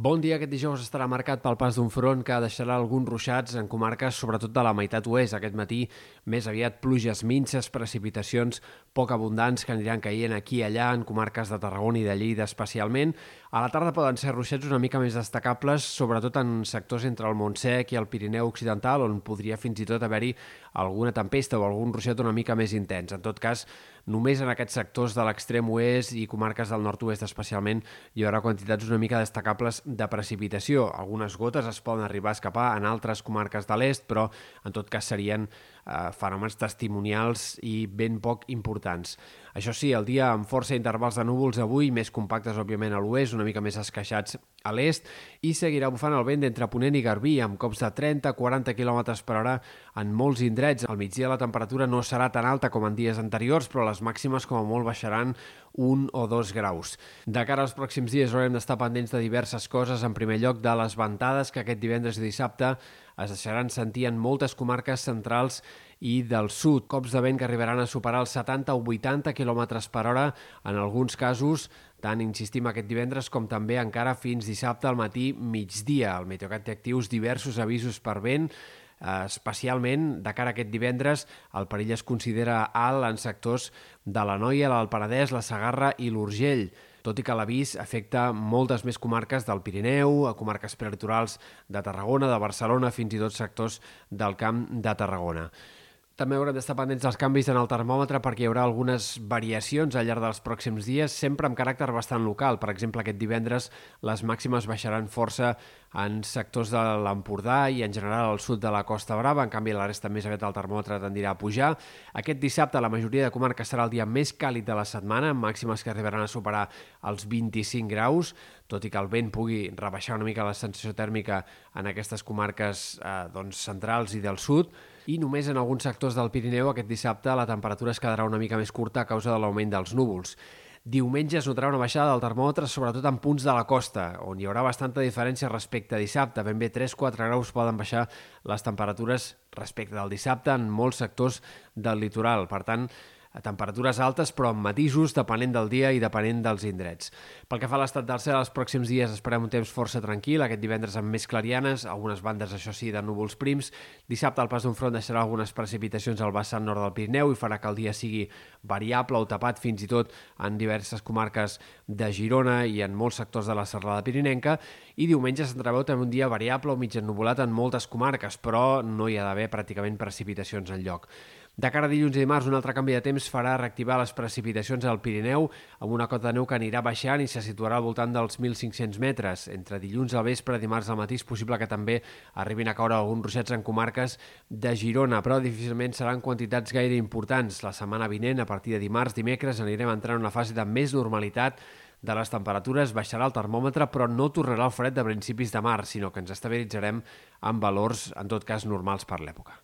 Bon dia. Aquest dijous estarà marcat pel pas d'un front que deixarà alguns ruixats en comarques, sobretot de la meitat oest. Aquest matí, més aviat pluges minces, precipitacions poc abundants que aniran caient aquí i allà, en comarques de Tarragona i de Lleida especialment. A la tarda poden ser ruixats una mica més destacables, sobretot en sectors entre el Montsec i el Pirineu Occidental, on podria fins i tot haver-hi alguna tempesta o algun ruixat una mica més intens. En tot cas, només en aquests sectors de l'extrem oest i comarques del nord-oest especialment hi haurà quantitats una mica destacables de precipitació. Algunes gotes es poden arribar a escapar en altres comarques de l'est, però en tot cas serien eh, fenòmens testimonials i ben poc importants. Això sí, el dia amb força intervals de núvols avui, més compactes, òbviament, a l'oest, una mica més esqueixats a l'est, i seguirà bufant el vent d'entre Ponent i Garbí, amb cops de 30-40 km per hora en molts indrets. Al migdia la temperatura no serà tan alta com en dies anteriors, però les màximes com a molt baixaran un o dos graus. De cara als pròxims dies haurem d'estar pendents de diverses coses. En primer lloc, de les ventades que aquest divendres i dissabte es deixaran sentir en moltes comarques centrals i del sud. Cops de vent que arribaran a superar els 70 o 80 km per hora en alguns casos, tant insistim aquest divendres com també encara fins dissabte al matí migdia. El Meteocat té actius diversos avisos per vent, especialment de cara a aquest divendres el perill es considera alt en sectors de la Noia, l'Alt Penedès, la Sagarra i l'Urgell tot i que l'avís afecta moltes més comarques del Pirineu, a comarques prelitorals de Tarragona, de Barcelona, fins i tot sectors del Camp de Tarragona. També haurem d'estar pendents dels canvis en el termòmetre perquè hi haurà algunes variacions al llarg dels pròxims dies, sempre amb caràcter bastant local. Per exemple, aquest divendres les màximes baixaran força en sectors de l'Empordà i en general al sud de la Costa Brava. En canvi, la resta més aviat el termòmetre tendirà a pujar. Aquest dissabte la majoria de comarques serà el dia més càlid de la setmana, amb màximes que arribaran a superar els 25 graus, tot i que el vent pugui rebaixar una mica la sensació tèrmica en aquestes comarques eh, doncs, centrals i del sud i només en alguns sectors del Pirineu aquest dissabte la temperatura es quedarà una mica més curta a causa de l'augment dels núvols. Diumenge es notarà una baixada del termòmetre, sobretot en punts de la costa, on hi haurà bastanta diferència respecte a dissabte. Ben bé 3-4 graus poden baixar les temperatures respecte del dissabte en molts sectors del litoral. Per tant, a temperatures altes però amb matisos depenent del dia i depenent dels indrets. Pel que fa a l'estat del cel, els pròxims dies esperem un temps força tranquil, aquest divendres amb més clarianes, algunes bandes, això sí, de núvols prims. Dissabte el pas d'un front deixarà algunes precipitacions al vessant nord del Pirineu i farà que el dia sigui variable o tapat fins i tot en diverses comarques de Girona i en molts sectors de la serrada pirinenca i diumenge s'entreveu també un dia variable o mig ennuvolat en moltes comarques, però no hi ha d'haver pràcticament precipitacions en lloc. De cara a dilluns i dimarts, un altre canvi de temps farà reactivar les precipitacions al Pirineu amb una cota de neu que anirà baixant i se situarà al voltant dels 1.500 metres. Entre dilluns al vespre i dimarts al matí és possible que també arribin a caure alguns ruixats en comarques de Girona, però difícilment seran quantitats gaire importants. La setmana vinent, a partir de dimarts, dimecres, anirem entrant en una fase de més normalitat de les temperatures baixarà el termòmetre, però no tornarà el fred de principis de març, sinó que ens estabilitzarem amb valors, en tot cas, normals per l'època.